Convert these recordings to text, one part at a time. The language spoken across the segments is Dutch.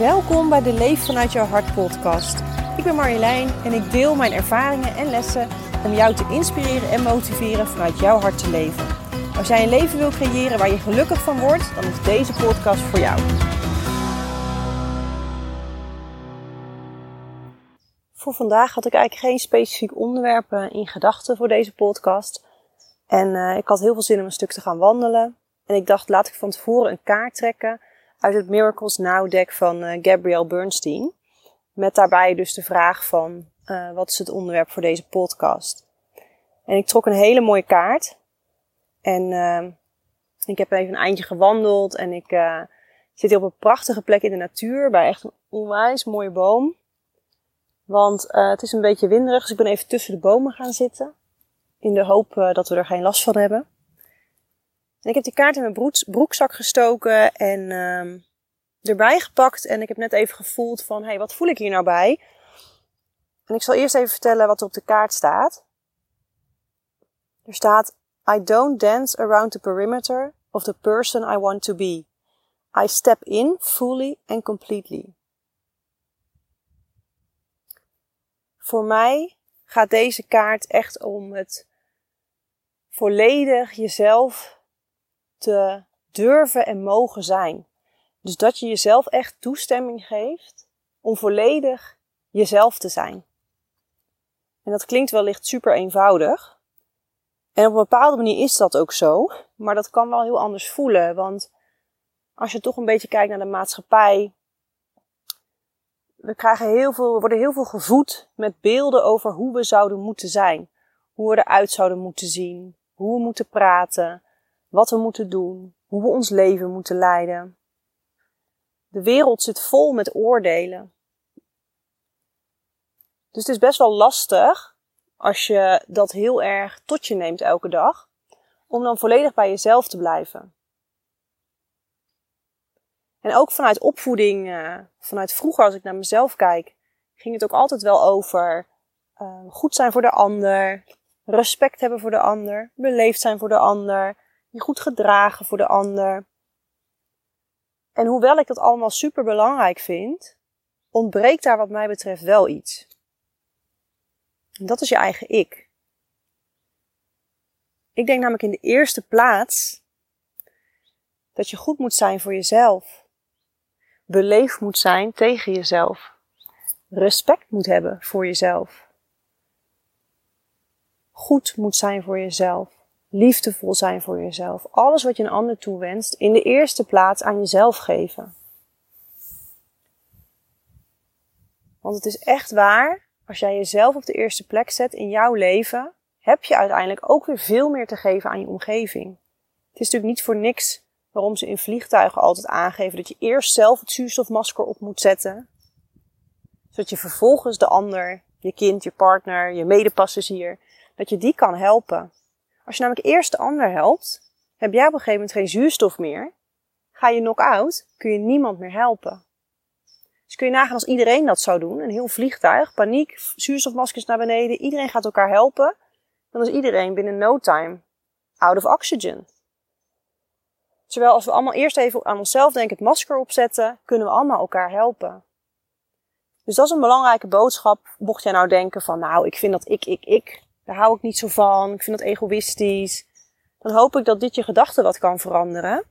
Welkom bij de Leef vanuit jouw hart podcast. Ik ben Marjolein en ik deel mijn ervaringen en lessen om jou te inspireren en motiveren vanuit jouw hart te leven. Als jij een leven wil creëren waar je gelukkig van wordt, dan is deze podcast voor jou. Voor vandaag had ik eigenlijk geen specifiek onderwerp in gedachten voor deze podcast. En uh, ik had heel veel zin om een stuk te gaan wandelen. En ik dacht, laat ik van tevoren een kaart trekken uit het Miracles Now deck van uh, Gabrielle Bernstein. Met daarbij dus de vraag van, uh, wat is het onderwerp voor deze podcast? En ik trok een hele mooie kaart. En uh, ik heb even een eindje gewandeld en ik zit hier op een prachtige plek in de natuur bij echt een onwijs mooie boom. Want het is een beetje winderig, dus ik ben even tussen de bomen gaan zitten. In de hoop dat we er geen last van hebben. En ik heb die kaart in mijn broekzak gestoken en uh, erbij gepakt. En ik heb net even gevoeld van, hé, hey, wat voel ik hier nou bij? En ik zal eerst even vertellen wat er op de kaart staat. Er staat, I don't dance around the perimeter of the person I want to be. I step in fully and completely. Voor mij gaat deze kaart echt om het volledig jezelf te durven en mogen zijn. Dus dat je jezelf echt toestemming geeft om volledig jezelf te zijn. En dat klinkt wellicht super eenvoudig. En op een bepaalde manier is dat ook zo. Maar dat kan wel heel anders voelen. Want als je toch een beetje kijkt naar de maatschappij. We, krijgen heel veel, we worden heel veel gevoed met beelden over hoe we zouden moeten zijn. Hoe we eruit zouden moeten zien. Hoe we moeten praten wat we moeten doen, hoe we ons leven moeten leiden. De wereld zit vol met oordelen. Dus het is best wel lastig als je dat heel erg tot je neemt elke dag, om dan volledig bij jezelf te blijven. En ook vanuit opvoeding, uh, vanuit vroeger als ik naar mezelf kijk, ging het ook altijd wel over uh, goed zijn voor de ander, respect hebben voor de ander, beleefd zijn voor de ander, je goed gedragen voor de ander. En hoewel ik dat allemaal super belangrijk vind, ontbreekt daar wat mij betreft wel iets. En dat is je eigen ik. Ik denk namelijk in de eerste plaats dat je goed moet zijn voor jezelf. Beleefd moet zijn tegen jezelf. Respect moet hebben voor jezelf. Goed moet zijn voor jezelf liefdevol zijn voor jezelf. Alles wat je een ander toewenst, in de eerste plaats aan jezelf geven. Want het is echt waar, als jij jezelf op de eerste plek zet in jouw leven, heb je uiteindelijk ook weer veel meer te geven aan je omgeving. Het is natuurlijk niet voor niks waarom ze in vliegtuigen altijd aangeven dat je eerst zelf het zuurstofmasker op moet zetten, zodat je vervolgens de ander, je kind, je partner, je medepassagier, dat je die kan helpen. Als je namelijk eerst de ander helpt, heb jij op een gegeven moment geen zuurstof meer. Ga je knock-out, kun je niemand meer helpen. Dus kun je nagaan als iedereen dat zou doen, een heel vliegtuig, paniek, zuurstofmaskers naar beneden, iedereen gaat elkaar helpen, dan is iedereen binnen no time out of oxygen. Terwijl als we allemaal eerst even aan onszelf denken, het masker opzetten, kunnen we allemaal elkaar helpen. Dus dat is een belangrijke boodschap. Mocht jij nou denken van, nou, ik vind dat ik, ik, ik daar hou ik niet zo van. Ik vind dat egoïstisch. Dan hoop ik dat dit je gedachten wat kan veranderen.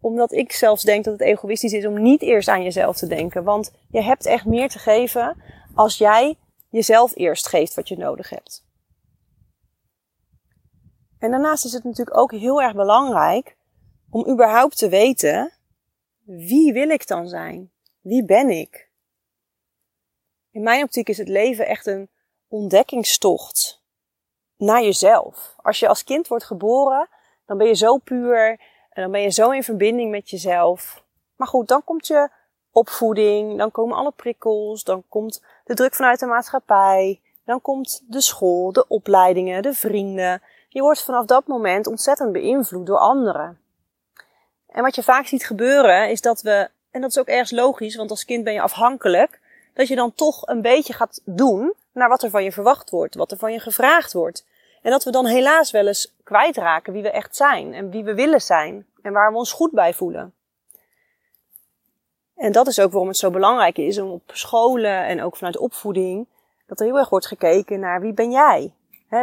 Omdat ik zelfs denk dat het egoïstisch is om niet eerst aan jezelf te denken. Want je hebt echt meer te geven als jij jezelf eerst geeft wat je nodig hebt. En daarnaast is het natuurlijk ook heel erg belangrijk om überhaupt te weten wie wil ik dan zijn? Wie ben ik? In mijn optiek is het leven echt een ontdekkingstocht naar jezelf. Als je als kind wordt geboren, dan ben je zo puur en dan ben je zo in verbinding met jezelf. Maar goed, dan komt je opvoeding, dan komen alle prikkels, dan komt de druk vanuit de maatschappij, dan komt de school, de opleidingen, de vrienden. Je wordt vanaf dat moment ontzettend beïnvloed door anderen. En wat je vaak ziet gebeuren is dat we, en dat is ook ergens logisch, want als kind ben je afhankelijk, dat je dan toch een beetje gaat doen naar wat er van je verwacht wordt, wat er van je gevraagd wordt. En dat we dan helaas wel eens kwijtraken wie we echt zijn en wie we willen zijn en waar we ons goed bij voelen. En dat is ook waarom het zo belangrijk is om op scholen en ook vanuit opvoeding, dat er heel erg wordt gekeken naar wie ben jij?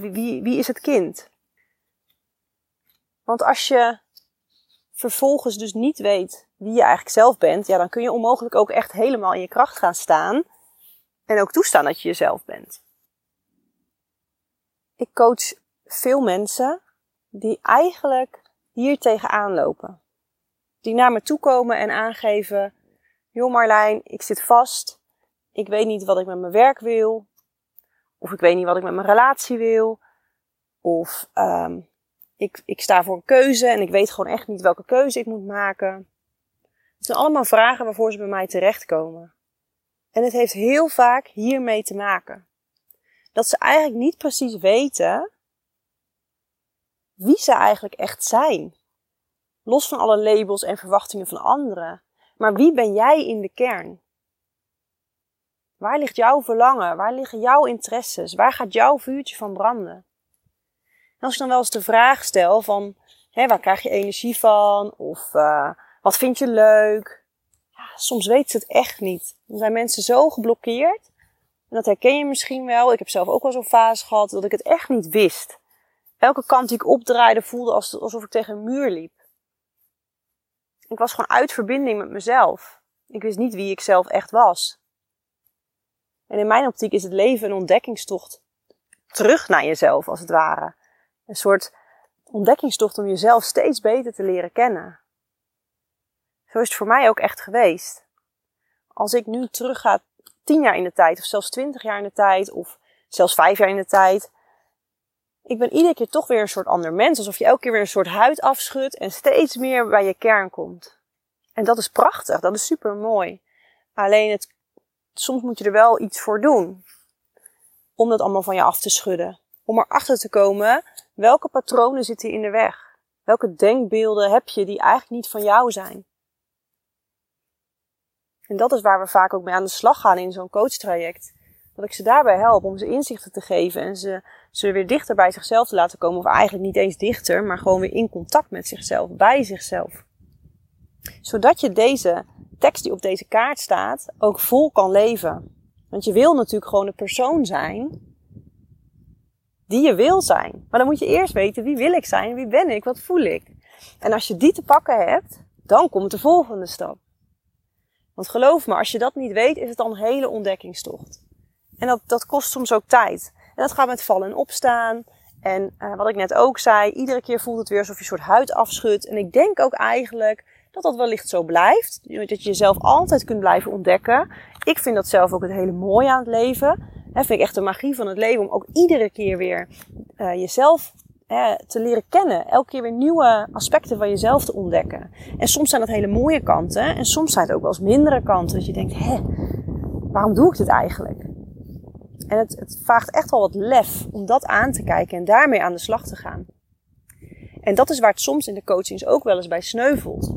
Wie, wie is het kind? Want als je vervolgens dus niet weet wie je eigenlijk zelf bent, ja, dan kun je onmogelijk ook echt helemaal in je kracht gaan staan en ook toestaan dat je jezelf bent. Ik coach veel mensen die eigenlijk hier tegenaan lopen. Die naar me toe komen en aangeven: Joh Marlijn, ik zit vast. Ik weet niet wat ik met mijn werk wil. Of ik weet niet wat ik met mijn relatie wil. Of um, ik, ik sta voor een keuze en ik weet gewoon echt niet welke keuze ik moet maken. Het zijn allemaal vragen waarvoor ze bij mij terechtkomen. En het heeft heel vaak hiermee te maken. Dat ze eigenlijk niet precies weten wie ze eigenlijk echt zijn. Los van alle labels en verwachtingen van anderen. Maar wie ben jij in de kern? Waar ligt jouw verlangen? Waar liggen jouw interesses? Waar gaat jouw vuurtje van branden? En als ik dan wel eens de vraag stel van, waar krijg je energie van? Of uh, wat vind je leuk? Soms weten ze het echt niet. Dan zijn mensen zo geblokkeerd. En dat herken je misschien wel. Ik heb zelf ook wel zo'n fase gehad dat ik het echt niet wist. Elke kant die ik opdraaide voelde alsof ik tegen een muur liep. Ik was gewoon uit verbinding met mezelf. Ik wist niet wie ik zelf echt was. En in mijn optiek is het leven een ontdekkingstocht terug naar jezelf, als het ware. Een soort ontdekkingstocht om jezelf steeds beter te leren kennen. Zo is het voor mij ook echt geweest. Als ik nu terug ga tien jaar in de tijd, of zelfs twintig jaar in de tijd, of zelfs vijf jaar in de tijd. Ik ben iedere keer toch weer een soort ander mens. Alsof je elke keer weer een soort huid afschudt en steeds meer bij je kern komt. En dat is prachtig, dat is super mooi. Alleen het, soms moet je er wel iets voor doen. Om dat allemaal van je af te schudden. Om erachter te komen welke patronen zitten in de weg. Welke denkbeelden heb je die eigenlijk niet van jou zijn. En dat is waar we vaak ook mee aan de slag gaan in zo'n coachtraject. Dat ik ze daarbij help om ze inzichten te geven en ze, ze weer dichter bij zichzelf te laten komen. Of eigenlijk niet eens dichter, maar gewoon weer in contact met zichzelf, bij zichzelf. Zodat je deze tekst die op deze kaart staat ook vol kan leven. Want je wil natuurlijk gewoon een persoon zijn die je wil zijn. Maar dan moet je eerst weten wie wil ik zijn, wie ben ik, wat voel ik. En als je die te pakken hebt, dan komt de volgende stap. Want geloof me, als je dat niet weet, is het dan een hele ontdekkingstocht. En dat, dat kost soms ook tijd. En dat gaat met vallen en opstaan. En uh, wat ik net ook zei, iedere keer voelt het weer alsof je een soort huid afschudt. En ik denk ook eigenlijk dat dat wellicht zo blijft. Dat je jezelf altijd kunt blijven ontdekken. Ik vind dat zelf ook het hele mooie aan het leven. Dat vind ik echt de magie van het leven om ook iedere keer weer uh, jezelf te leren kennen. Elke keer weer nieuwe aspecten van jezelf te ontdekken. En soms zijn dat hele mooie kanten. En soms zijn het ook wel eens mindere kanten. Dat je denkt, hé, waarom doe ik dit eigenlijk? En het, het vraagt echt wel wat lef om dat aan te kijken en daarmee aan de slag te gaan. En dat is waar het soms in de coachings ook wel eens bij sneuvelt.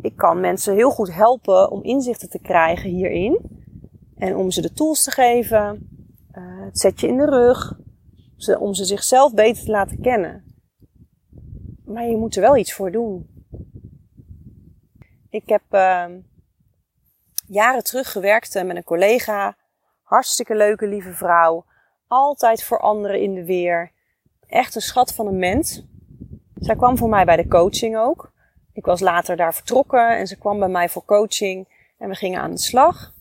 Ik kan mensen heel goed helpen om inzichten te krijgen hierin. En om ze de tools te geven, uh, het zetje in de rug, om ze zichzelf beter te laten kennen. Maar je moet er wel iets voor doen. Ik heb uh, jaren terug gewerkt eh, met een collega. Hartstikke leuke, lieve vrouw. Altijd voor anderen in de weer. Echt een schat van een mens. Zij kwam voor mij bij de coaching ook. Ik was later daar vertrokken en ze kwam bij mij voor coaching en we gingen aan de slag.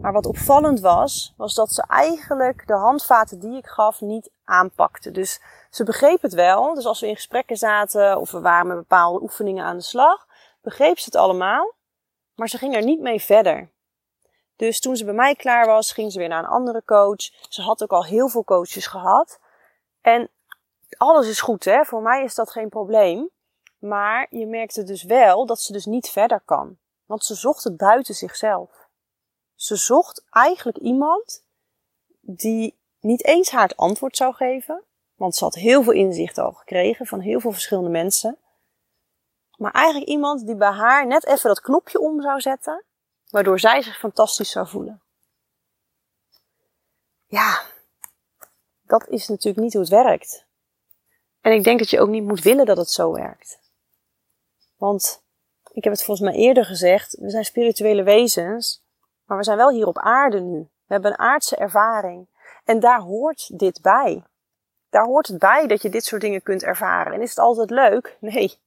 Maar wat opvallend was, was dat ze eigenlijk de handvaten die ik gaf niet aanpakte. Dus ze begreep het wel. Dus als we in gesprekken zaten of we waren met bepaalde oefeningen aan de slag, begreep ze het allemaal. Maar ze ging er niet mee verder. Dus toen ze bij mij klaar was, ging ze weer naar een andere coach. Ze had ook al heel veel coaches gehad. En alles is goed, hè? Voor mij is dat geen probleem. Maar je merkte dus wel dat ze dus niet verder kan. Want ze zocht het buiten zichzelf. Ze zocht eigenlijk iemand die niet eens haar het antwoord zou geven, want ze had heel veel inzicht al gekregen van heel veel verschillende mensen. Maar eigenlijk iemand die bij haar net even dat knopje om zou zetten, waardoor zij zich fantastisch zou voelen. Ja, dat is natuurlijk niet hoe het werkt. En ik denk dat je ook niet moet willen dat het zo werkt. Want ik heb het volgens mij eerder gezegd, we zijn spirituele wezens, maar we zijn wel hier op aarde nu. We hebben een aardse ervaring. En daar hoort dit bij. Daar hoort het bij dat je dit soort dingen kunt ervaren. En is het altijd leuk? Nee.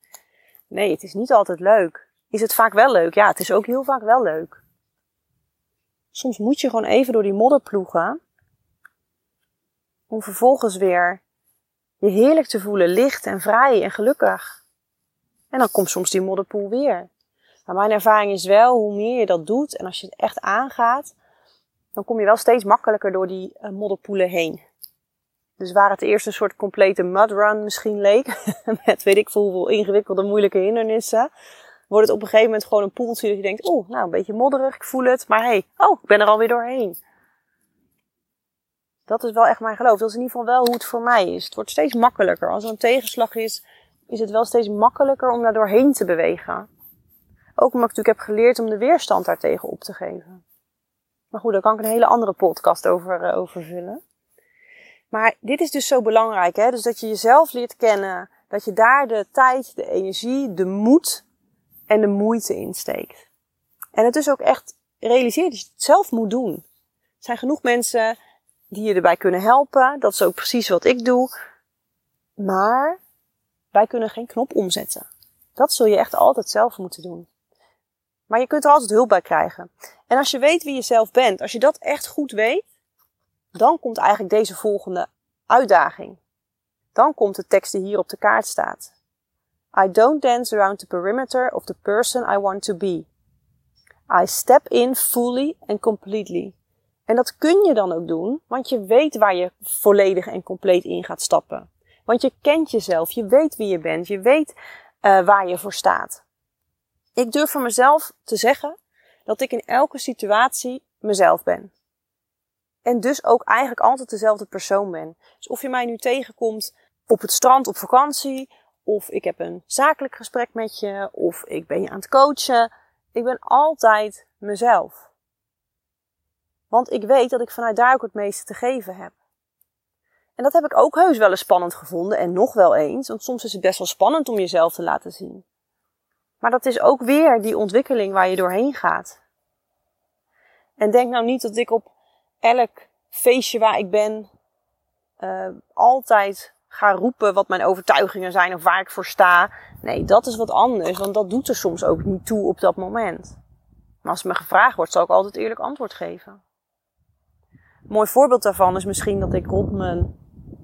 Nee, het is niet altijd leuk. Is het vaak wel leuk? Ja, het is ook heel vaak wel leuk. Soms moet je gewoon even door die modder ploegen. Om vervolgens weer je heerlijk te voelen, licht en vrij en gelukkig. En dan komt soms die modderpoel weer. Maar mijn ervaring is wel, hoe meer je dat doet en als je het echt aangaat, dan kom je wel steeds makkelijker door die uh, modderpoelen heen. Dus waar het eerst een soort complete mudrun misschien leek, met weet ik veel hoeveel ingewikkelde, moeilijke hindernissen, wordt het op een gegeven moment gewoon een poeltje dat je denkt, oeh, nou een beetje modderig, ik voel het, maar hey, oh, ik ben er alweer doorheen. Dat is wel echt mijn geloof. Dat is in ieder geval wel hoe het voor mij is. Het wordt steeds makkelijker. Als er een tegenslag is, is het wel steeds makkelijker om daar doorheen te bewegen. Ook omdat ik natuurlijk heb geleerd om de weerstand daartegen op te geven. Maar goed, daar kan ik een hele andere podcast over, uh, vullen. Maar dit is dus zo belangrijk, hè? Dus dat je jezelf leert kennen. Dat je daar de tijd, de energie, de moed en de moeite in steekt. En het dus ook echt realiseert dat je het zelf moet doen. Er zijn genoeg mensen die je erbij kunnen helpen. Dat is ook precies wat ik doe. Maar wij kunnen geen knop omzetten. Dat zul je echt altijd zelf moeten doen. Maar je kunt er altijd hulp bij krijgen. En als je weet wie je zelf bent, als je dat echt goed weet, dan komt eigenlijk deze volgende uitdaging. Dan komt de tekst die hier op de kaart staat. I don't dance around the perimeter of the person I want to be. I step in fully and completely. En dat kun je dan ook doen, want je weet waar je volledig en compleet in gaat stappen. Want je kent jezelf, je weet wie je bent, je weet uh, waar je voor staat. Ik durf voor mezelf te zeggen dat ik in elke situatie mezelf ben. En dus ook eigenlijk altijd dezelfde persoon ben. Dus of je mij nu tegenkomt op het strand op vakantie, of ik heb een zakelijk gesprek met je, of ik ben je aan het coachen. Ik ben altijd mezelf. Want ik weet dat ik vanuit daar ook het meeste te geven heb. En dat heb ik ook heus wel eens spannend gevonden en nog wel eens, want soms is het best wel spannend om jezelf te laten zien. Maar dat is ook weer die ontwikkeling waar je doorheen gaat. En denk nou niet dat ik op elk feestje waar ik ben uh, altijd ga roepen wat mijn overtuigingen zijn of waar ik voor sta. Nee, dat is wat anders, want dat doet er soms ook niet toe op dat moment. Maar als me gevraagd wordt, zal ik altijd eerlijk antwoord geven. Een mooi voorbeeld daarvan is misschien dat ik rond mijn,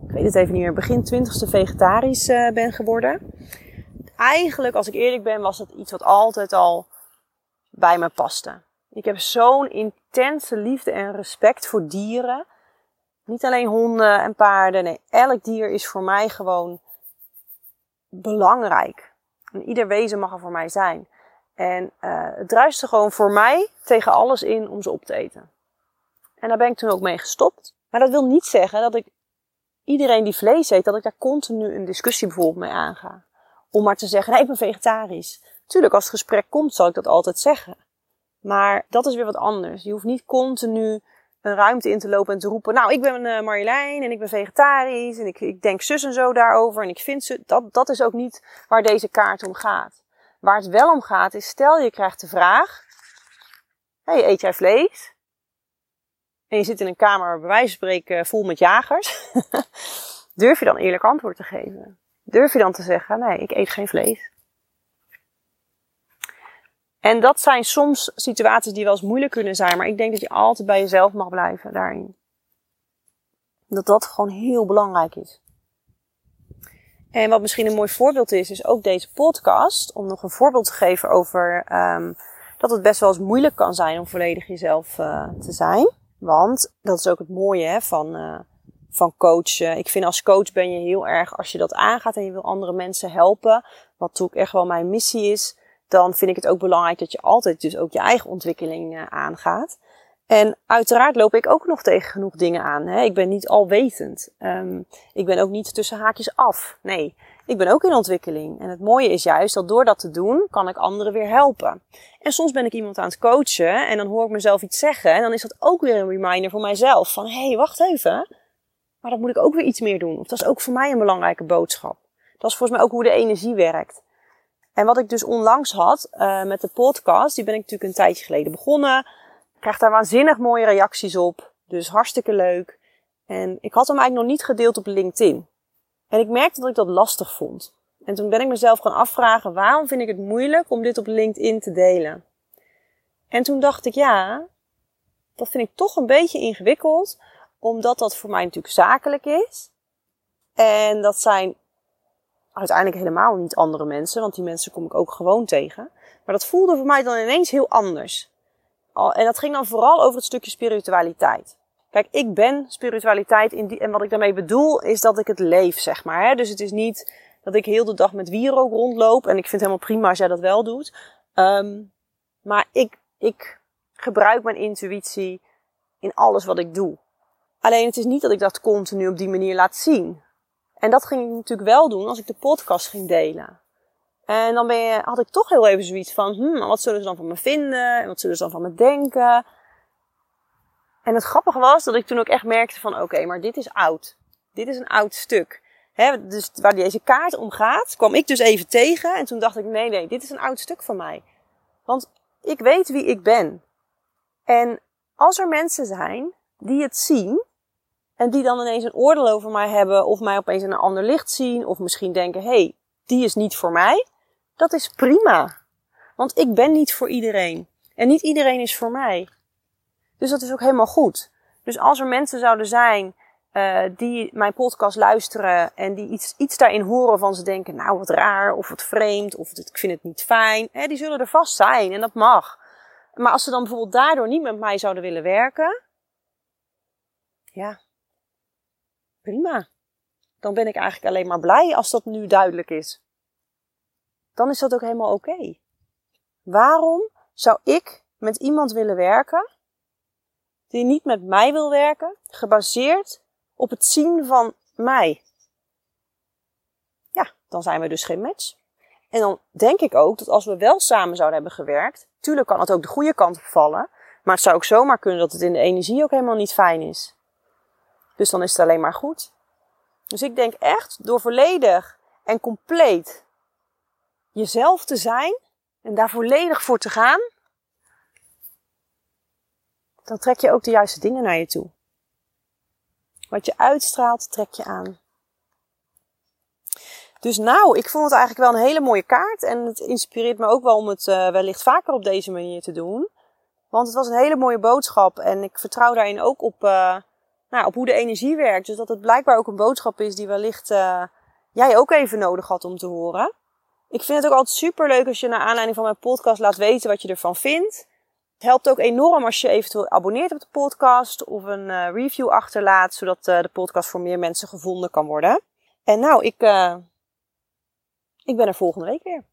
ik weet het even niet meer, begin twintigste vegetarisch uh, ben geworden. Eigenlijk, als ik eerlijk ben, was het iets wat altijd al bij me paste. Ik heb zo'n intense liefde en respect voor dieren. Niet alleen honden en paarden. Nee, elk dier is voor mij gewoon belangrijk. En ieder wezen mag er voor mij zijn. En uh, het druiste gewoon voor mij tegen alles in om ze op te eten. En daar ben ik toen ook mee gestopt. Maar dat wil niet zeggen dat ik iedereen die vlees eet, dat ik daar continu een discussie bijvoorbeeld mee aanga. Om maar te zeggen, nee, ik ben vegetarisch. Tuurlijk, als het gesprek komt, zal ik dat altijd zeggen. Maar dat is weer wat anders. Je hoeft niet continu een ruimte in te lopen en te roepen. Nou, ik ben uh, Marjolein en ik ben vegetarisch en ik, ik denk zus en zo daarover en ik vind ze. Dat, dat is ook niet waar deze kaart om gaat. Waar het wel om gaat is, stel je krijgt de vraag: hey, eet jij vlees? En je zit in een kamer, bij wijze van spreken, vol met jagers. Durf je dan eerlijk antwoord te geven? Durf je dan te zeggen: nee, ik eet geen vlees? En dat zijn soms situaties die wel eens moeilijk kunnen zijn, maar ik denk dat je altijd bij jezelf mag blijven daarin. Dat dat gewoon heel belangrijk is. En wat misschien een mooi voorbeeld is, is ook deze podcast. Om nog een voorbeeld te geven over um, dat het best wel eens moeilijk kan zijn om volledig jezelf uh, te zijn. Want dat is ook het mooie hè, van, uh, van coachen. Ik vind als coach ben je heel erg, als je dat aangaat en je wil andere mensen helpen. Wat natuurlijk echt wel mijn missie is dan vind ik het ook belangrijk dat je altijd dus ook je eigen ontwikkeling uh, aangaat. En uiteraard loop ik ook nog tegen genoeg dingen aan. Hè? Ik ben niet alwetend. Um, ik ben ook niet tussen haakjes af. Nee, ik ben ook in ontwikkeling. En het mooie is juist dat door dat te doen, kan ik anderen weer helpen. En soms ben ik iemand aan het coachen en dan hoor ik mezelf iets zeggen. En dan is dat ook weer een reminder voor mijzelf. Van, hé, hey, wacht even. Maar dan moet ik ook weer iets meer doen. Of dat is ook voor mij een belangrijke boodschap. Dat is volgens mij ook hoe de energie werkt. En wat ik dus onlangs had uh, met de podcast, die ben ik natuurlijk een tijdje geleden begonnen. Ik krijg daar waanzinnig mooie reacties op. Dus hartstikke leuk. En ik had hem eigenlijk nog niet gedeeld op LinkedIn. En ik merkte dat ik dat lastig vond. En toen ben ik mezelf gaan afvragen, waarom vind ik het moeilijk om dit op LinkedIn te delen? En toen dacht ik, ja, dat vind ik toch een beetje ingewikkeld, omdat dat voor mij natuurlijk zakelijk is. En dat zijn uiteindelijk helemaal niet andere mensen, want die mensen kom ik ook gewoon tegen. Maar dat voelde voor mij dan ineens heel anders. En dat ging dan vooral over het stukje spiritualiteit. Kijk, ik ben spiritualiteit in die, en wat ik daarmee bedoel is dat ik het leef, zeg maar. Hè? Dus het is niet dat ik heel de dag met wierook rondloop en ik vind het helemaal prima als jij dat wel doet. Um, maar ik, ik gebruik mijn intuïtie in alles wat ik doe. Alleen het is niet dat ik dat continu op die manier laat zien. En dat ging ik natuurlijk wel doen als ik de podcast ging delen. En dan ben je, had ik toch heel even zoiets van, hm, wat zullen ze dan van me vinden? En wat zullen ze dan van me denken? En het grappige was dat ik toen ook echt merkte van, oké, maar dit is oud. Dit is een oud stuk. Dus waar deze kaart om gaat, kwam ik dus even tegen. En toen dacht ik, nee, nee, dit is een oud stuk van mij. Want ik weet wie ik ben. En als er mensen zijn die het zien en die dan ineens een oordeel over mij hebben of mij opeens in een ander licht zien of misschien denken, hé, hey, die is niet voor mij, dat is prima. Want ik ben niet voor iedereen. En niet iedereen is voor mij. Dus dat is ook helemaal goed. Dus als er mensen zouden zijn uh, die mijn podcast luisteren en die iets, iets daarin horen van ze denken, nou wat raar of wat vreemd of ik vind het niet fijn, hè, die zullen er vast zijn en dat mag. Maar als ze dan bijvoorbeeld daardoor niet met mij zouden willen werken, ja, prima. Dan ben ik eigenlijk alleen maar blij als dat nu duidelijk is. Dan is dat ook helemaal oké. Waarom zou ik met iemand willen werken die niet met mij wil werken, gebaseerd op het zien van mij? Ja, dan zijn we dus geen match. En dan denk ik ook dat als we wel samen zouden hebben gewerkt, tuurlijk kan het ook de goede kant op vallen, maar het zou ook zomaar kunnen dat het in de energie ook helemaal niet fijn is. Dus dan is het alleen maar goed. Dus ik denk echt door volledig en compleet jezelf te zijn en daar volledig voor te gaan, dan trek je ook de juiste dingen naar je toe. Wat je uitstraalt, trek je aan. Dus nou, ik vond het eigenlijk wel een hele mooie kaart. En het inspireert me ook wel om het uh, wellicht vaker op deze manier te doen. Want het was een hele mooie boodschap. En ik vertrouw daarin ook op, uh, nou, op hoe de energie werkt. Dus dat het blijkbaar ook een boodschap is die wellicht uh, jij ook even nodig had om te horen. Ik vind het ook altijd super leuk als je naar aanleiding van mijn podcast laat weten wat je ervan vindt. Het helpt ook enorm als je eventueel abonneert op de podcast of een review achterlaat, zodat de podcast voor meer mensen gevonden kan worden. En nou, ik, ik ben er volgende week weer.